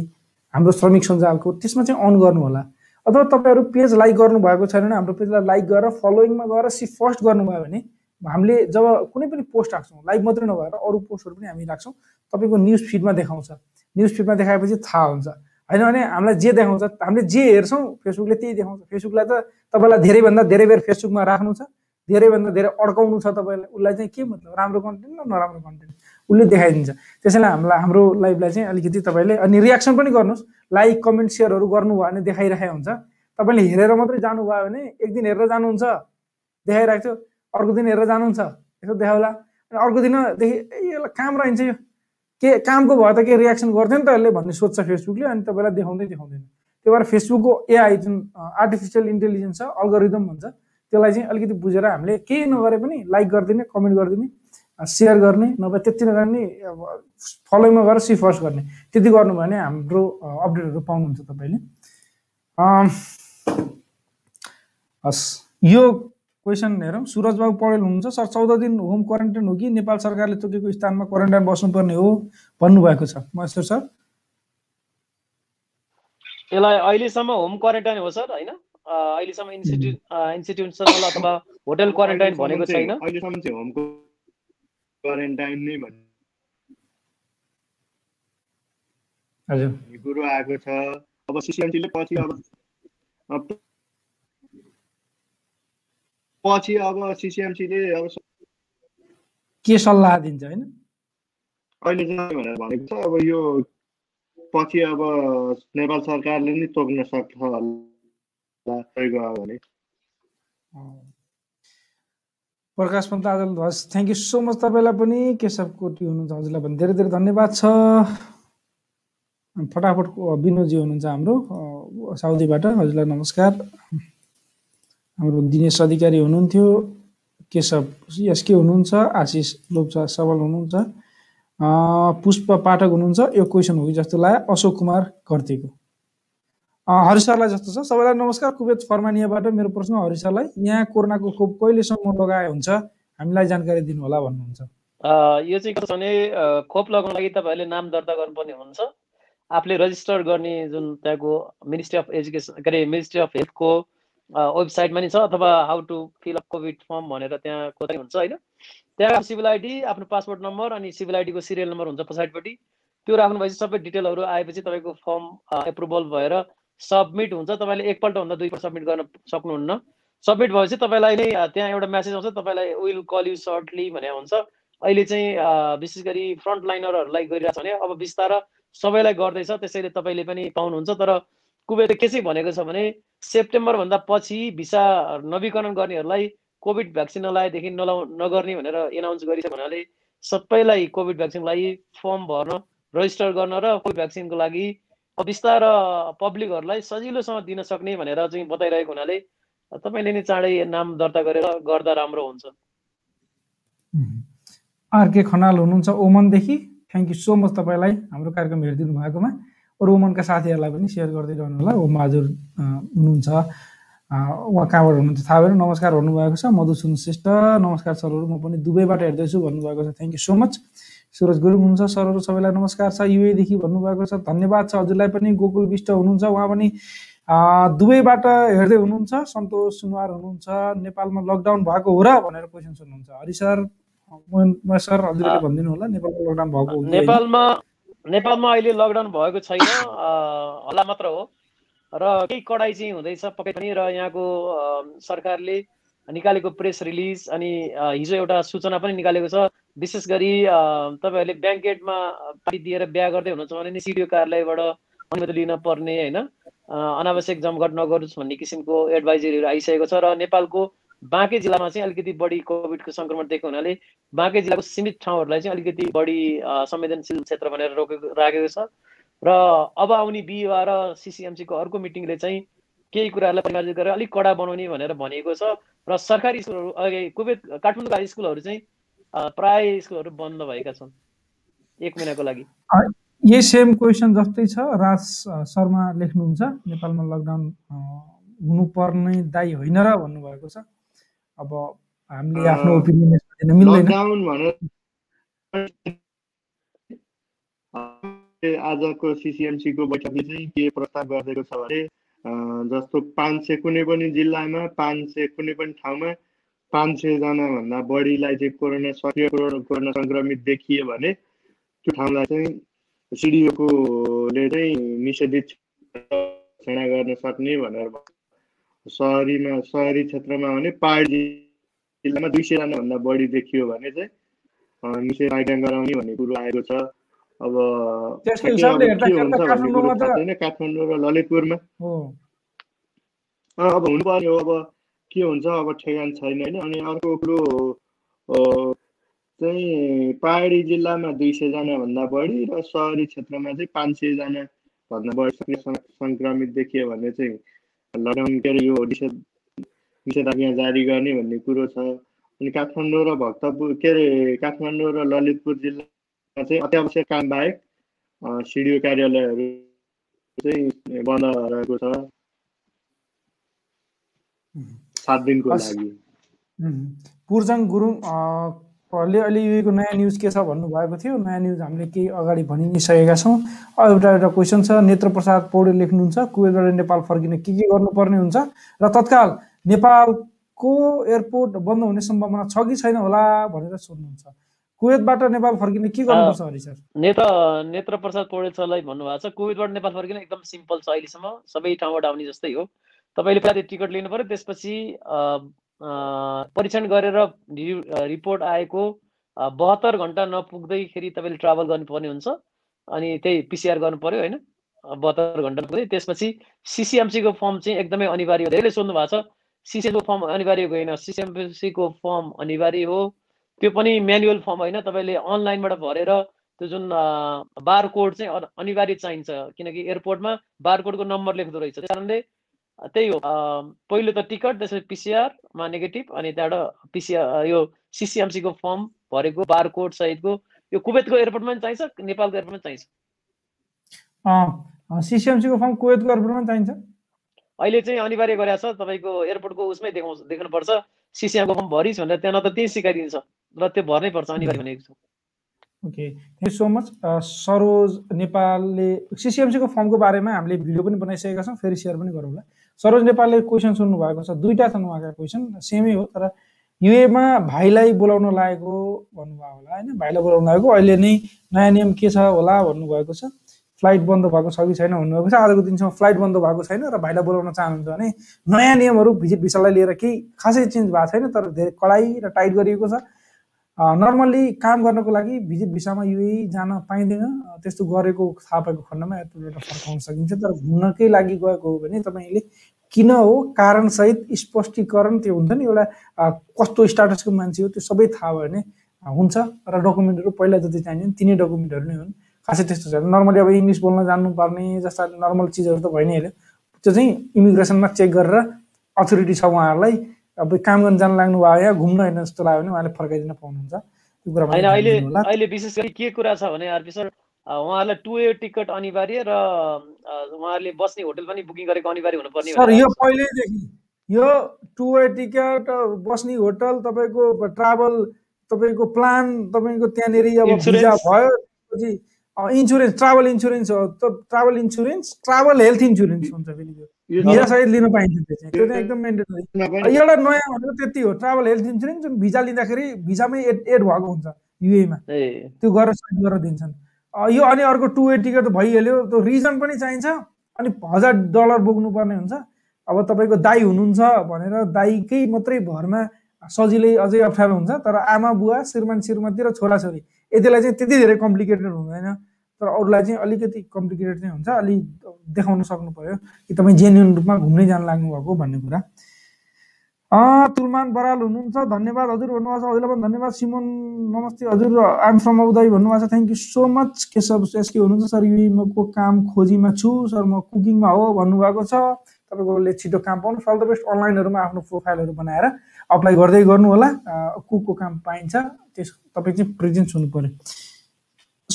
A: हाम्रो श्रमिक सञ्जालको त्यसमा चाहिँ अन गर्नु होला अथवा तपाईँहरू पेज लाइक गर्नुभएको छैन भने हाम्रो पेजलाई लाइक गरेर फलोइङमा गएर सी फर्स्ट गर्नुभयो भने हामीले जब कुनै पनि पोस्ट राख्छौँ लाइभ मात्रै नभएर अरू पोस्टहरू पनि हामी राख्छौँ तपाईँको न्युज फिडमा देखाउँछ। न्युज फिडमा देखाएपछि थाहा हुन्छ। होइन भने हामीलाई जे देखाउँछ हामीले जे हेर्छौँ फेसबुकले त्यही देखाउँछ। फेसबुकलाई त तपाईँलाई धेरैभन्दा धेरै बेर फेसबुकमा राख्नु छ धेरैभन्दा धेरै अड्काउनु छ तपाईँलाई। उसलाई चाहिँ के मतलब? राम्रो कन्टेन्ट र नराम्रो कन्टेन्ट उसले देखाइदिन्छ। त्यसैले हामीलाई हाम्रो लाइभलाई चाहिँ अलिकति तपाईँले अनि रियाक्सन पनि गर्नुहोस्। लाइक कमेन्ट सेयरहरू गर्नुभयो भने देखाइरहेको हुन्छ। तपाईँले हेरेर मात्रै जानुभयो भने एक दिन हेरेर जानुहुन्छ। देखाइरहेको थियो। अर्को दिन हेरेर जानुहुन्छ। यसो देखाउला अनि अर्को दिनदेखि यसलाई काम रहन्छ यो। के कामको भयो त? के रियाक्सन गर्थ्यो नि त यसले? भन्ने सोध्छ फेसबुकले अनि तपाईँलाई देखाउँदै देखाउँदैन। त्यही भएर फेसबुकको एआई जुन आर्टिफिसियल इन्टेलिजेन्स छ अल्गोरिदम भन्छ त्यसलाई चाहिँ अलिकति बुझेर हामीले केही नगरे पनि लाइक गरिदिने कमेन्ट गरिदिने सेयर गर्ने नभए त्यति नगर्ने अब फलोइङमा गएर सी फर्स्ट गर्ने। त्यति गर्नुभयो भने हाम्रो अपडेटहरू पाउनुहुन्छ तपाईँले। हस्। यो क्वेसन हेरौँ। सुरज बाबु पौडेल हुनुहुन्छ। सर चौध दिन होम क्वारेन्टाइन हो कि? नेपाल सरकारले तोकेको स्थानमा क्वारेन्टाइन बस्नुपर्ने हो भन्नुभएको छ। महेश्वर सर?
B: यसलाई अहिलेसम्म होम क्वारेन्टाइन हो सर होइन? अहिलेसम्म इन्स्टिट्युट इन्स्टिट्युसनल अथवा होटल क्वारेन्टाइन भनेको
C: अहिलेसम्म
B: छैन
C: क्वारेन्टाइन नै भन्ने।
A: हजुर।
C: कुरो आएको छ। अब सिसिएमसीले पछि अब पछि अब सिसिएमसीले अब
A: के सल्लाह दिन्छ होइन?
C: अहिले चाहिँ भनेर भनेको छ। अब यो पछि अब नेपाल सरकारले नै तोक्न सक्छ होला। भने।
A: प्रकाश पन्त आजल हस् थ्याङ्क यू सो मच तपाईँलाई पनि। केशव कोटी हुनुहुन्छ हजुरलाई पनि धेरै धेरै धन्यवाद छ। फटाफट विनोदजी हुनुहुन्छ हाम्रो साउदीबाट। हजुरलाई नमस्कार। हाम्रो दिनेश अधिकारी हुनुहुन्थ्यो। केशव एसके हुनुहुन्छ? आशिष लोप्चा सबल हुनुहुन्छ। पुष्प पाठक हुनुहुन्छ। यो क्वेसन हो कि जस्तो लाग्यो। अशोक कुमार घरतीको अ, हरि सरलाई जस्तो छ। सबैलाई नमस्कार। कुवेत फर्मानियाबाट मेरो प्रश्न हरि सरलाई यहाँ कोरोनाको खोप कहिलेसम्म लगाए हुन्छ? हामीलाई जानकारी दिनु होला भन्नुहुन्छ
B: यो चाहिँ कस्तो भने खोप लगाउन लागि तपाईँहरूले नाम दर्ता गर्नुपर्ने हुन्छ। आफूले रजिस्टर गर्ने जुन त्यहाँको मिनिस्ट्री अफ एजुकेसन के अरे मिनिस्ट्री अफ हेल्थको वेबसाइटमा नि छ अथवा how to fill up COVID form भनेर त्यहाँ खोज्दा हुन्छ होइन? त्यहाँ सिभिल आइडी आफ्नो पासपोर्ट नम्बर अनि सिभिल आइडीको सिरियल नम्बर हुन्छ पछाडिपट्टि। त्यो राख्नु भएपछि सबै डिटेलहरू आएपछि तपाईँको फर्म एप्रुभल भएर सबमिट हुन्छ तपाईँले एकपल्ट भन्दा दुईपल्ट सबमिट गर्न सक्नुहुन्न। सबमिट भएपछि तपाईँलाई नै त्यहाँ एउटा मेसेज आउँछ तपाईँलाई विल कल यु सर्टली भने हुन्छ। अहिले चाहिँ विशेष गरी फ्रन्ट लाइनरहरूलाई गरिरहेको छ भने अब बिस्तार सबैलाई गर्दैछ त्यसैले तपाईँले पनि पाउनुहुन्छ। तर कुवेतले के चाहिँ भनेको छ भने सेप्टेम्बरभन्दा पछि भिसा नवीकरण गर्नेहरूलाई कोभिड भ्याक्सिन नलाएदेखि नलाउ नगर्ने भनेर एनाउन्स गरिसक्यो हुनाले सबैलाई कोभिड भ्याक्सिनको लागि फर्म भर्न रजिस्टर गर्न र कोभिड भ्याक्सिनको लागि अब बिस्तार पब्लिकहरूलाई सजिलोसँग दिन सक्ने भनेर चाहिँ बताइरहेको हुनाले तपाईँले नै चाँडै नाम दर्ता गरेर गर्दा राम्रो हुन्छ।
A: आरके खनाल हुनुहुन्छ ओमनदेखि। थ्याङ्क यू सो मच तपाईँलाई हाम्रो कार्यक्रम हेरिदिनु भएकोमा। अरू ओमनका साथीहरूलाई पनि सेयर गर्दै रहनु होला ओम हजुर हुनुहुन्छ। उहाँ कहाँबाट हुनुहुन्छ थाहा भएन नमस्कार भन्नुभएको छ। मधुसुन श्रेष्ठ नमस्कार सरहरू म पनि दुबईबाट हेर्दैछु भन्नुभएको छ। Thank you so much Suraj Gurung हुनुहुन्छ सरहरू सबैलाई नमस्कार छ। युएदेखि भन्नुभएको छ धन्यवाद छ। हजुरलाई पनि गोकुल विष्ट हुनुहुन्छ। उहाँ पनि दुबईबाट हेर्दै हुनुहुन्छ। सन्तोष सुनवार हुनुहुन्छ। नेपालमा लकडाउन भएको हो र भनेर क्वेसन सोध्नुहुन्छ हरि सर सर हजुरले भनिदिनु होला। नेपालमा लकडाउन भएको?
B: नेपालमा नेपालमा अहिले लकडाउन भएको छैन। हल्ला मात्र हो। र केही कडाइ चाहिँ हुँदैछ पक्कै पनि। र यहाँको सरकारले निकालेको प्रेस रिलिज अनि हिजो एउटा सूचना पनि निकालेको छ। विशेष गरी तपाईँहरूले ब्याङ्क गेटमा पार्टी दिएर बिहा गर्दै हुनुहुन्छ भने नि सिडिओ कार्यालयबाट अनुमति लिन पर्ने होइन? अनावश्यक जमघट नगरोस् भन्ने किसिमको एडभाइजरीहरू आइसकेको छ र नेपालको बाँके जिल्लामा चाहिँ अलिकति बढी कोभिडको सङ्क्रमण दिएको हुनाले बाँके जिल्लाको सीमित ठाउँहरूलाई चाहिँ अलिकति बढी संवेदनशील क्षेत्र भनेर रोकेको राखेको छ। र अब आउने बिहिबार सिसिएमसीको अर्को मिटिङले चाहिँ केही कुराहरूलाई परिमार्जित गरेर अलिक कडा बनाउने भनेर भनेको छ। र सरकारी स्कुलहरू अघि कुवेत काठमाडौँका स्कुलहरू चाहिँ प्राय स्कुलहरू बन्द भएका छन्। एक महिनाको लागि।
A: यही सेम क्वेसन जस्तै छ। राज शर्मा लेख्नुहुन्छ। नेपालमा लकडाउन हुनुपर्ने दायी होइन र भन्नुभएको छ। अब हामीले आफ्नो ओपिनियन मिल्दैन।
C: आजको सिसिएमसीको बैठकले चाहिँ के प्रस्ताव गरिदिएको छ भने जस्तो पाँच सय कुनै पनि जिल्लामा पाँच सय कुनै पनि ठाउँमा पाँच सयजनाभन्दा बढीलाई चाहिँ कोरोना सक्रिय कोरोना सङ्क्रमित देखियो भने त्यो ठाउँलाई चाहिँ सिडिओकोले चाहिँ निषेधित घोषणा गर्न सक्ने भनेर सहरीमा सहरी क्षेत्रमा भने पहाडी जिल्लामा दुई सयजनाभन्दा बढी देखियो भने चाहिँ अ, निषेधाज्ञा गराउने भन्ने कुरो आएको छ। अब काठमाडौँ र ललितपुरमा अब हुनुपर्ने हो। अब के हुन्छ अब ठेगान छैन होइन? अनि अर्को कुरो चाहिँ पहाडी जिल्लामा दुई सयजनाभन्दा बढी र सहरी क्षेत्रमा चाहिँ पाँच सयजना भन्दा बढी सङ्क्रमित देखियो भने चाहिँ लकडाउन के अरे यो निषेध निषेधाज्ञा जारी गर्ने भन्ने कुरो छ। अनि काठमाडौँ र भक्तपुर के अरे काठमाडौँ र ललितपुर जिल्लामा चाहिँ अत्यावश्यक काम बाहेक सिडिओ कार्यालयहरू चाहिँ बन्द रहेको छ। सात दिनको। लागि।
A: पुर्जङ गुरुङ ले अहिले युएको नयाँ न्युज के छ भन्नुभएको थियो? नयाँ न्युज हामीले केही अगाडि भनि नै सकेका छौँ एउटा एउटा क्वेसन छ। नेत्र प्रसाद पौडेल लेख्नुहुन्छ कुवेतबाट नेपाल फर्किन के के गर्नुपर्ने हुन्छ? र तत्काल नेपालको एयरपोर्ट बन्द हुने सम्भावना छ कि छैन होला भनेर सोध्नुहुन्छ। कुवेतबाट नेपाल फर्किन के गर्नुपर्छ हरि सर?
B: नेत्र नेत्र प्रसाद पौडेल सरलाई भन्नुभएको छ। कोभिडबाट नेपाल फर्किन एकदम सिम्पल छ अहिलेसम्म। सबै ठाउँबाट आउने जस्तै हो। तपाईँले पहिला टिकट लिनु पऱ्यो त्यसपछि परीक्षण गरेर रिपोर्ट आएको बहत्तर घन्टा नपुग्दैखेरि तपाईँले ट्राभल गर्नुपर्ने हुन्छ। अनि त्यही पिसिआर गर्नु पऱ्यो होइन बहत्तर घन्टा नपुग्दै। त्यसपछि सिसिएमसीको फर्म चाहिँ एकदमै अनिवार्य हो। धेरैले सोध्नु भएको छ सिसिएमको फर्म अनिवार्य होइन? सिसिएमसीको फर्म अनिवार्य हो। त्यो पनि म्यानुअल फर्म होइन तपाईँले अनलाइनबाट भरेर त्यो जुन बार कोड चाहिँ अन- अनिवार्य चाहिन्छ किनकि एयरपोर्टमा बार कोडको नम्बर लेख्दो रहेछ। त्यस कारणले त्यही हो पहिलो त टिकट त्यसपछि पिसिआरमा नेगेटिभ अनि त्यहाँबाट पिसिआर यो सिसिएमसीको फर्म भरेको बार कोड सहितको यो कुवेतको एयरपोर्टमा पनि चाहिन्छ नेपालको एयरपोर्टमा चाहिन्छ।
A: सिसिएमसीको फर्म कुवेतको एयरपोर्टमा चाहिन्छ?
B: अहिले चाहिँ अनिवार्य गरेको छ तपाईँको एयरपोर्टको उसमै देखाउँछ देख्नुपर्छ सिसिएमको फर्म भरिस् भनेर त्यहाँ न त त्यही सिकाइदिन्छ। र त्यो भर्नै पर्छ अनिवार्य भनेको छ।
A: Okay thank you so much Saroj नेपालले सिसिएमसीको फर्मको बारेमा हामीले भिडियो पनि बनाइसकेका छौँ फेरि सेयर पनि गरौँला। सरोज नेपालले क्वेसन सोध्नु भएको छ दुईवटा छन् उहाँका क्वेसन सेमै हो तर युएमा भाइलाई बोलाउन लागेको भन्नुभयो होला होइन? भाइलाई बोलाउन लागेको अहिले नै नयाँ नियम के छ होला भन्नुभएको छ। फ्लाइट बन्द भएको छ कि छैन भन्नुभएको छ आजको दिनसम्म फ्लाइट बन्द भएको छैन र भाइलाई बोलाउन चाहनुहुन्छ भने नयाँ नियमहरू भिजिट भिसालाई लिएर केही खासै चेन्ज भएको छैन तर धेरै कडाइ र टाइट गरिएको छ। नर्मल्ली काम गर्नको लागि भिजिट भिसामा युए जान पाइँदैन। त्यस्तो गरेको थाहा पाएको खण्डमा एयरपोर्टबाट फर्काउन सकिन्छ। तर घुम्नकै लागि गएको हो भने तपाईँले किन हो कारणसहित स्पष्टीकरण त्यो हुन्छ नि एउटा कस्तो स्टाटसको मान्छे हो त्यो सबै थाहा भयो भने हुन्छ। र डकुमेन्टहरू पहिला जति चाहिन्छ तिनै डकुमेन्टहरू नै हुन्। खासै त्यस्तो छैन। नर्मली अब इङ्ग्लिस बोल्न जान्नुपर्ने जस्ता नर्मल चिजहरू त भइ नै हाल्यो त्यो चाहिँ इमिग्रेसनमा चेक गरेर अथोरिटी छ उहाँहरूलाई अब काम गर्न जान लाग्नु भयो या घुम्न होइन जस्तो लाग्यो भने उहाँले फर्काइदिन पाउनुहुन्छ त्यो कुरामा ध्यान
B: अहिले। अहिले विशेष गरी के कुरा छ भने आरपी सर उहाँहरूलाई टु वे टिकट अनिवार्य र उहाँहरूले बस्ने होटल पनि बुकिङ गरेको अनिवार्य हुनुपर्ने
A: सर यो। पहिल्यैदेखि यो टु वे टिकट बस्ने होटल तपाईँको ट्राभल तपाईँको प्लान तपाईँको त्यहाँनिर अब भिजा। भयो इन्सुरेन्स ट्राभल इन्सुरेन्स हो त travel insurance travel health insurance हुन्छ फेरि
C: यो
A: भिजा सहित लिनु पाइन्छ त्यो चाहिँ एकदम मेन्डेटरी
C: मा पनि
A: एउटा नयाँ भनेको त्यति हो। ट्राभल हेल्थ इन्सुरेन्स जुन भिजा लिँदाखेरि भिजामै एड एड भएको हुन्छ युएमा
B: ए।
A: त्यो गरेर साइन गरेर दिन्छन्। अ, यो अनि अर्को टु वे टिकट त भइहाल्यो। त्यो रिजन पनि चाहिन्छ अनि हजार डलर बोक्नुपर्ने हुन्छ। अब तपाईँको दाई हुनुहुन्छ भनेर दाईकै मात्रै भरमा सजिलै अझै अप्ठ्यारो हुन्छ तर आमा बुवा श्रीमान श्रीमती र छोराछोरी यतिलाई चाहिँ त्यति धेरै कम्प्लिकेटेड हुँदैन। तर अरूलाई चाहिँ अलिकति कम्प्लिकेटेड चाहिँ हुन्छ अलि देखाउन सक्नु पऱ्यो कि तपाईँ जेन्युन रूपमा घुम्नै जान लाग्नु भएको भन्ने कुरा। तुलमान बराल हुनुहुन्छ धन्यवाद हजुर भन्नुभएको छ हजुरलाई पनि धन्यवाद। सिमोन नमस्ते हजुर आइम फ्रम अबुधाबी भन्नुभएको छ thank you so much Keshav S K हुनुहुन्छ सर युएमको काम खोजीमा छु सर म कुकिङमा हो भन्नुभएको छ। तपाईँकोले छिटो काम पाउनु अल द बेस्ट अनलाइनहरूमा आफ्नो प्रोफाइलहरू बनाएर अप्लाई गर्दै गर्नु होला कुकको काम पाइन्छ त्यस तपाईँ चाहिँ प्रेजेन्स हुनु पर्यो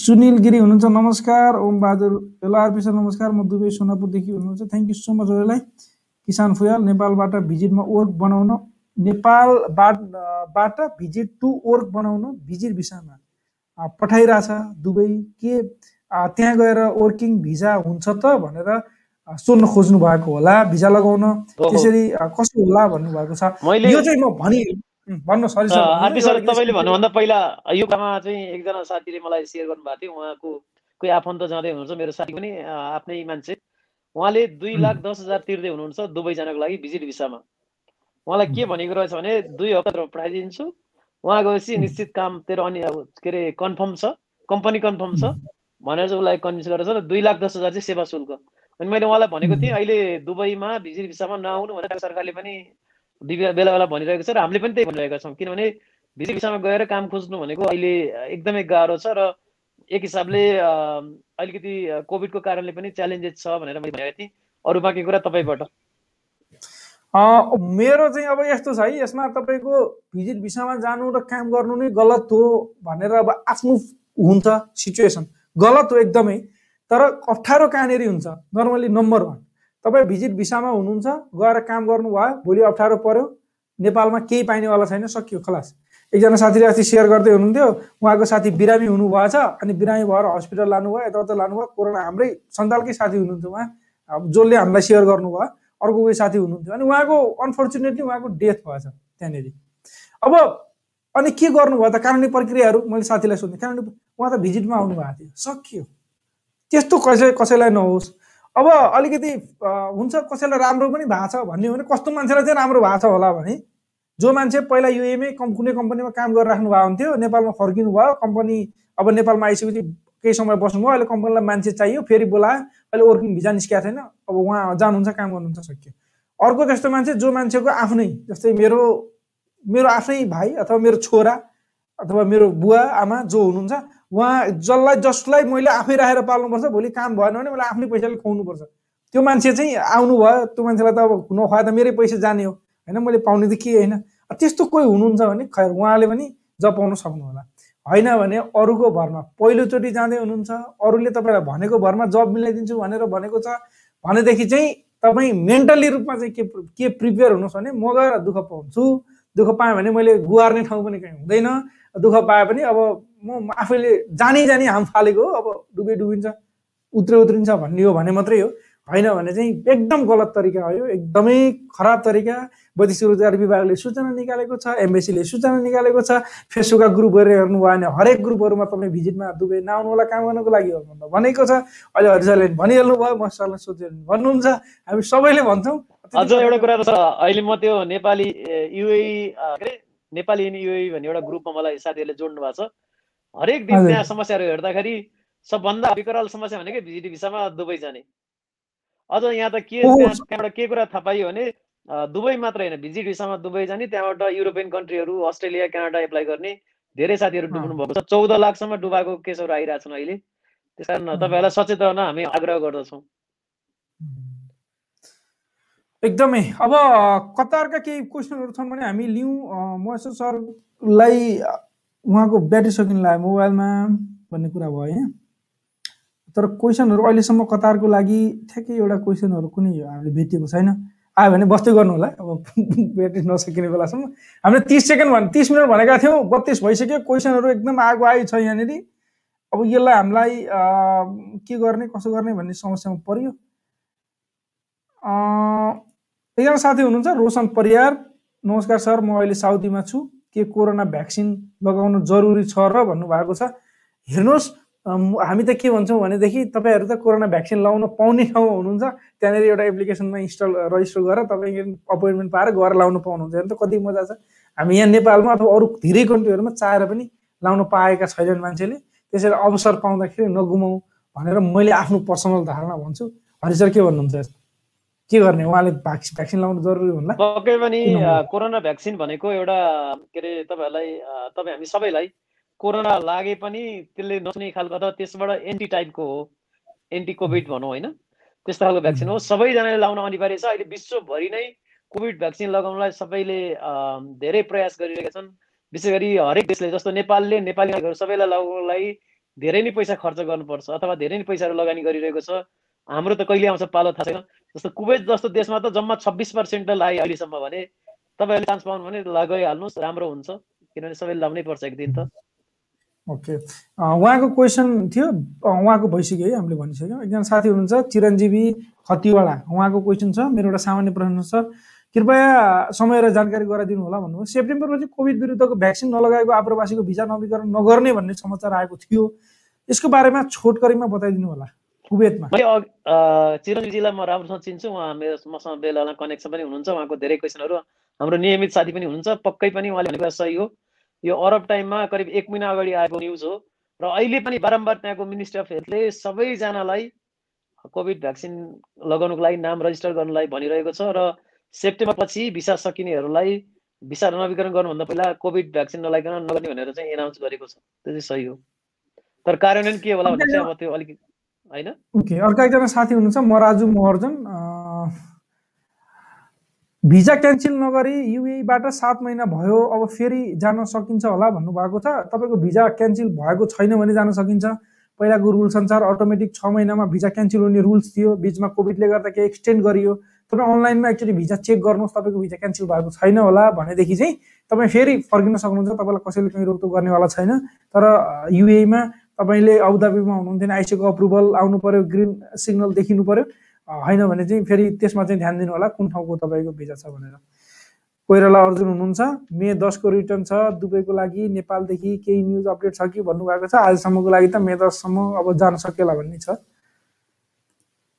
A: सुनिल गिरी हुनुहुन्छ नमस्कार। Om Bahadur hello R P sir नमस्कार। म दुबई सोनापुरदेखि हुनुहुन्छ। थ्याङ्क यू सो मच हजुरलाई किसान फुयाल नेपालबाट भिजिटमा वर्क बनाउन नेपालबाट बाट भिजिट टु वर्क बनाउन भिजिट भिसामा पठाइरहेछ दुबई। के त्यहाँ गएर वर्किङ भिजा हुन्छ त भनेर सोध्न खोज्नु भएको होला भिजा लगाउन। त्यसरी अ, कसो होला भन्नुभएको छ। यो चाहिँ म भनि
B: आरपी सर तपाईँले भन्नुभन्दा पहिला यो काममा चाहिँ एकजना साथीले मलाई सेयर गर्नुभएको थियो। उहाँको कोही आफन्त जाँदै हुनुहुन्छ मेरो साथी पनि आफ्नै मान्छे। उहाँले दुई लाख दस हजार तिर्दै हुनुहुन्छ दुबई जानको लागि भिजिट भिसामा। उहाँलाई के भनेको रहेछ भने दुई हप्तामा पठाइदिन्छु। उहाँ गएपछि निश्चित काम तेरो अनि अब के अरे कन्फर्म छ। कम्पनी कन्फर्म छ। भनेर चाहिँ उसलाई कन्भिन्स गरेर छ दुई लाख दस हजार चाहिँ सेवा शुल्क। अनि मैले उहाँलाई भनेको थिएँ अहिले दुबईमा भिजिट भिसामा नआउनु भनेर सरकारले पनि बेला बेला भनिरहेको छ र हामीले पनि त्यही भनिरहेका छौँ। किनभने भिजिट भिसामा गएर काम खोज्नु भनेको अहिले एकदमै गाह्रो छ र एक हिसाबले अलिकति कोभिडको कारणले पनि च्यालेन्जेस छ भनेर मैले भनेको थिएँ। अरू बाँकी कुरा तपाईँबाट?
A: मेरो चाहिँ अब यस्तो छ है यसमा तपाईँको भिजिट भिसामा जानु र काम गर्नु नै गलत हो भनेर अब आफ्नो हुन्छ सिचुएसन। गलत हो एकदमै तर अप्ठ्यारो कहाँनिर हुन्छ? Normally number one. तपाईँ भिजिट भिसामा हुनुहुन्छ गएर काम गर्नुभयो भोलि अप्ठ्यारो पर्यो नेपालमा केही पाइनेवाला छैन सकियो खलास। एकजना साथीले अस्ति सेयर गर्दै हुनुहुन्थ्यो उहाँको साथी बिरामी हुनुभएछ अनि बिरामी भएर हस्पिटल लानुभयो यताउता लानुभयो कोरोना हाम्रै सन्तालकै साथी हुनुहुन्थ्यो उहाँ अब जसले हामीलाई सेयर गर्नुभयो अर्को कोही साथी हुनुहुन्थ्यो अनि उहाँको अनफोर्चुनेटली उहाँको डेथ भएछ त्यहाँनिर। अब अनि के गर्नुभयो त कानुनी प्रक्रियाहरू मैले साथीलाई सोधेँ कानुनी उहाँ त भिजिटमा आउनु भएको थियो सकियो। त्यस्तो कसै कसैलाई नहोस्। अब अलिकति हुन्छ कसैलाई राम्रो पनि भएको छ भन्ने हो भने कस्तो मान्छेलाई चाहिँ राम्रो भएको छ होला भने जो मान्छे पहिला युएमए कम् कुनै कम्पनीमा काम गरिराख्नु भएको हुन्थ्यो नेपालमा फर्किनु भयो कम्पनी अब नेपालमा आइसकेपछि केही समय बस्नुभयो अहिले कम्पनीलाई मान्छे चाहियो फेरि बोलायो अहिले वर्किङ भिजा निस्किएको छैन अब उहाँ जानुहुन्छ काम गर्नुहुन्छ सक्यो। अर्को त्यस्तो मान्छे जो मान्छेको आफ्नै जस्तै मेरो मेरो आफ्नै भाइ अथवा मेरो छोरा अथवा मेरो बुवा आमा जो हुनुहुन्छ उहाँ जसलाई जसलाई मैले आफै राखेर पाल्नुपर्छ भोलि काम भएन भने मैले आफ्नै पैसाले खुवाउनुपर्छ। त्यो मान्छे चाहिँ आउनुभयो त्यो मान्छेलाई त अब नखुवाए त मेरै पैसा जाने हो। होइन मैले पाउने त के होइन। त्यस्तो कोही हुनुहुन्छ भने खै उहाँले पनि जपाउन सक्नु होला होइन भने अरूको भरमा पहिलोचोटि जाँदै हुनुहुन्छ अरूले तपाईँलाई भनेको भरमा जब मिलाइदिन्छु भनेर भनेको छ भनेदेखि चाहिँ तपाईँ मेन्टल्ली रूपमा चाहिँ के के प्रिपेयर हुनुहोस् भने म गएर दुःख पाउँछु। दुःख पाएँ भने मैले गुहार्ने ठाउँ पनि कहीँ हुँदैन। दुःख पाए पनि अब म आफैले जानी जानी हाम फालेको अब डुबे डुबिन्छ उत्रे उत्रिन्छ भन्ने हो भने मात्रै हो। होइन भने चाहिँ एकदम गलत तरिका हो एकदमै खराब तरिका। वैदेशिक रोजगार विभागले सूचना निकालेको छ एमबेसीले सूचना निकालेको छ फेसबुकका ग्रुपहरू हेर्नु भयो भने हरेक ग्रुपहरूमा तपाईँ भिजिटमा दुबई नआउनु होला काम गर्नको लागि हो भनेको छ। अहिले हरिसाले भनिहाल्नु भयो म सरलाई सोचेर भन्नुहुन्छ हामी सबैले भन्छौँ।
B: अझ एउटा कुरा त अहिले म त्यो नेपाली युए नेपाली युए भन्ने एउटा ग्रुपमा मलाई साथीहरूले जोड्नु भएको छ। हरेक दिन त्यहाँ समस्याहरू हेर्दाखेरि सबभन्दा विकराल समस्या भनेकै भिजिटी भिसामा दुबई जाने। अझ यहाँ त के त्यहाँबाट के कुरा थाहा पाइयो भने दुबई मात्र होइन भिजिट भिसामा दुबई जाने त्यहाँबाट युरोपियन कन्ट्रीहरू अस्ट्रेलिया क्यानाडा एप्लाई गर्ने धेरै साथीहरू डुब्नु भएको छ। चौध लाखसम्म डुबाएको केसहरू आइरहेछन् अहिले। त्यस कारण तपाईँहरूलाई सचेत हुन हामी आग्रह गर्दछौँ।
A: एकदमै। अब कतारका केही क्वेसनहरू छन् भने हामी लिउँ। महेश्वर सरलाई उहाँको ब्याट्री सकिन लाग्यो मोबाइलमा भन्ने कुरा भयो होइन? तर क्वेसनहरू अहिलेसम्म कतारको लागि ठ्याक्कै एउटा क्वेसनहरू कुनै हामीले भेटिएको छैन। आयो भने बस्दै गर्नु होला। अब ब्याट्री नसकिने बेलासम्म। हामीले तिस सेकेन्ड भने तिस मिनट भनेका थियौँ बत्तिस भइसक्यो। क्वेसनहरू एकदम आगो आइ छ यहाँनिर। अब यसलाई हामीलाई के गर्ने कसो गर्ने भन्ने समस्यामा पऱ्यो एकजना साथी हुनुहुन्छ रोशन परियार। नमस्कार सर म अहिले साउदीमा छु। के कोरोना भ्याक्सिन लगाउनु जरुरी छ र भन्नुभएको छ? हेर्नुहोस् हामी त के भन्छौँ भनेदेखि तपाईँहरू त कोरोना भ्याक्सिन लगाउन पाउने ठाउँमा हुनुहुन्छ त्यहाँनिर एउटा एप्लिकेसनमा इन्स्टल रजिस्टर गरेर तपाईँ अपोइन्टमेन्ट पाएर गएर लाउनु पाउनुहुन्छ हेर्नु त कति मजा छ। हामी यहाँ नेपालमा अथवा अरू धेरै कन्ट्रीहरूमा चाहेर पनि लाउन पाएका छैनन् मान्छेले। त्यसैले अवसर पाउँदाखेरि नगुमाउँ भनेर मैले आफ्नो पर्सनल धारणा भन्छु। हरि के भन्नुहुन्छ? के गर्ने? उहाँले भ्याक्सिन लाउनु जरुरी होला।
B: पक्कै पनि कोरोना भ्याक्सिन भनेको एउटा के अरे तपाईँहरूलाई तपाईँ हामी सबैलाई कोरोना लागे पनि त्यसले नसुने खालको अथवा त्यसबाट एन्टी टाइपको हो। एन्टी कोभिड भनौँ होइन? त्यस्तो खालको भ्याक्सिन हो। सबैजनाले लाउन अनिवार्य छ। अहिले विश्वभरि नै कोभिड भ्याक्सिन लगाउनलाई सबैले धेरै प्रयास गरिरहेका छन्। विशेष गरी हरेक देशले जस्तो नेपालले नेपाली सबैलाई लगाउनलाई धेरै नै पैसा खर्च गर्नुपर्छ अथवा धेरै नै पैसाहरू लगानी गरिरहेको छ। हाम्रो त कहिले आउँछ पालो थाहा छैन। जस्तो कुवेत जस्तो देशमा त जम्मा छब्बिस पर्सेन्ट लाग्यो अहिलेसम्म भने तपाईँहरूले चान्स पाउनु भने लगाइहाल्नुहोस् राम्रो हुन्छ। किनभने सबैले लाउनै पर्छ एक दिन त।
A: ओके उहाँको क्वेसन थियो। उहाँको भइसक्यो है हामीले भनिसक्यौँ। एकजना साथी हुनुहुन्छ चिरञ्जीवी खतिवाडा उहाँको क्वेसन छ। मेरो एउटा सामान्य प्रश्न छ। कृपया समय र जानकारी गराइदिनु होला भन्नुभयो सेप्टेम्बरमा चाहिँ कोभिड विरुद्धको भ्याक्सिन नलगाएको आप्रवासीको भिजा नवीकरण नगर्ने भन्ने समाचार आएको थियो। यसको बारेमा छोटकरीमा बताइदिनु होला। कुवेतमा।
B: चिरञ्जीवीजीलाई म राम्रोसँग चिन्छु उहाँ मेरो मसँग बेलामा कनेक्सन पनि हुनुहुन्छ उहाँको धेरै क्वेसनहरू हाम्रो नियमित साथी पनि हुनुहुन्छ पक्कै पनि उहाँले भनेको सही हो। यो अरब टाइममा करिब एक महिना अगाडि आएको न्युज हो र अहिले पनि बारम्बार त्यहाँको मिनिस्ट्री अफ हेल्थले सबैजनालाई कोभिड भ्याक्सिन लगाउनुको लागि नाम रजिस्टर गर्नलाई भनिरहेको छ र सेप्टेम्बर पछि भिसा सकिनेहरूलाई भिसा नवीकरण गर्नुभन्दा पहिला कोभिड भ्याक्सिन नलाइकन नगर्ने भनेर चाहिँ एनाउन्स गरेको छ। त्यो चाहिँ सही हो। तर कार्यान्वयन के होला भने चाहिँ अब त्यो अलिक होइन?
A: ओके अर्को एकजना साथी हुनुहुन्छ मराजु महर्जन भिजा क्यान्सल नगरी युएबाट सात महिना भयो अब फेरि जान सकिन्छ होला भन्नुभएको छ। तपाईँको भिजा क्यान्सल भएको छैन भने जान सकिन्छ। पहिलाको रुल्स अनुसार अटोमेटिक छ महिनामा भिजा क्यान्सल हुने रुल्स थियो। बिचमा कोभिडले गर्दा केही एक्सटेन्ड गरियो। तपाईँ अनलाइनमा एकचोटि भिजा चेक गर्नुहोस् तपाईँको भिजा क्यान्सल भएको छैन होला भनेदेखि चाहिँ तपाईँ फेरि फर्किन सक्नुहुन्छ। तपाईँलाई कसैले कहीँ रोकटोक गर्नेवाला छैन। तर युएमा तपाईँले अबुधाबीमा हुनुहुन्थ्यो भने आइसिएको अप्रुभल आउनु पऱ्यो ग्रिन सिग्नल देखिनु पऱ्यो। होइन भने चाहिँ फेरि त्यसमा चाहिँ ध्यान दिनु होला कुन ठाउँको तपाईँको भिजा छ भनेर। कोइराला अर्जुन हुनुहुन्छ मे दसको रिटर्न छ दुबईको लागि नेपालदेखि केही न्युज अपडेट छ कि भन्नुभएको छ? आजसम्मको लागि त मे दससम्म अब जान सकेला भन्ने छ।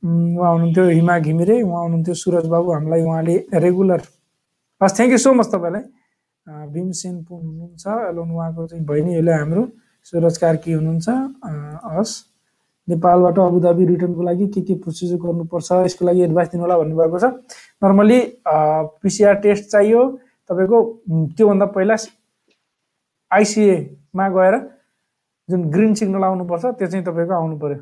A: उहाँ हुनुहुन्थ्यो हिमा घिमिरे उहाँ हुनुहुन्थ्यो सुरज बाबु हामीलाई उहाँले रेगुलर हस् थ्याङ्क यू सो मच तपाईँलाई। भीमसेन पुन हुनुहुन्छ एलोन उहाँको चाहिँ बहिनी अहिले हाम्रो। सुरज कार्की हुनुहुन्छ? हस् नेपालबाट अबुधाबी रिटर्नको लागि के के प्रोसिजर गर्नुपर्छ यसको लागि एडभाइस दिनु होला भन्नुभएको छ। नर्मली पिसिआर टेस्ट चाहियो तपाईँको त्योभन्दा पहिला आइसिएमा गएर जुन ग्रिन सिग्नल आउनुपर्छ त्यो चाहिँ तपाईँको आउनु पऱ्यो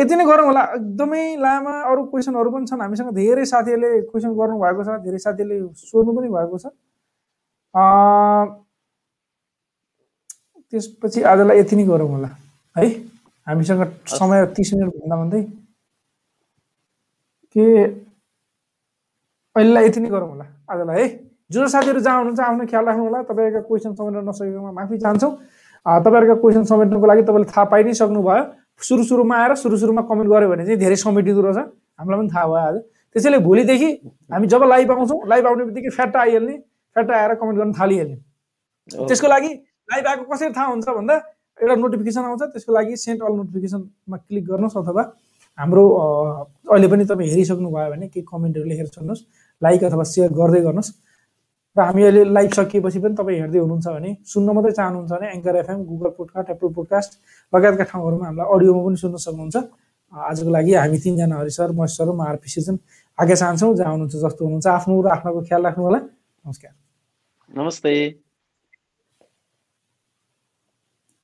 A: यति नै गरौँ होला। एकदमै लामा अरू क्वेसनहरू पनि छन्। हामीसँग धेरै साथीहरूले क्वेसन गर्नुभएको छ धेरै साथीहरूले सोध्नु पनि भएको छ। त्यसपछि आजलाई यति नै गरौँ होला। है? हामीसँग समय तिस मिनट भन्दा भन्दै के अहिलेलाई यति नै गरौँ होला आजलाई है? जो साथीहरू जहाँ हुनुहुन्छ आफ्नो ख्याल राख्नु होला। तपाईँहरूका क्वेसन समेट्न नसकेकोमा माफी चाहन्छौँ। तपाईँहरूका क्वेसन समेट्नुको लागि तपाईँले थाहा पाइ नै सक्नुभयो। सुरु सुरुमा आएर सुरु सुरुमा कमेन्ट गऱ्यो भने चाहिँ धेरै समेटिँदो रहेछ। हामीलाई पनि थाहा भयो आज। त्यसैले भोलिदेखि हामी जब लाइभ आउँछौँ लाइभ आउने बित्तिकै फ्याट्टा आइहाल्ने फ्याट्टा आएर कमेन्ट गर्न थालिहाल्ने। त्यसको लागि लाइभ आएको कसरी थाहा हुन्छ भन्दा एउटा नोटिफिकेसन आउँछ त्यसको लागि सेन्ट अल नोटिफिकेसनमा क्लिक गर्नुहोस् अथवा हाम्रो अहिले पनि तपाईँ हेरिसक्नु भयो भने केही कमेन्टहरू लेखेर छोड्नुहोस् लाइक अथवा सेयर गर्दै गर्नुहोस्। र हामी अहिले लाइभ सकिएपछि पनि तपाईँ हेर्दै हुनुहुन्छ भने सुन्न मात्रै चाहनुहुन्छ भने Anchor FM Google podcast Apple podcast लगायतका ठाउँहरूमा हामीलाई अडियोमा पनि सुन्न सक्नुहुन्छ। आजको लागि हामी तिनजना हरि सर महेश सर म आरपी सिजन आगे चाहन्छौँ जहाँ हुनुहुन्छ जस्तो हुनुहुन्छ आफ्नो र आफ्नोको ख्याल राख्नु होला नमस्कार।
B: नमस्ते।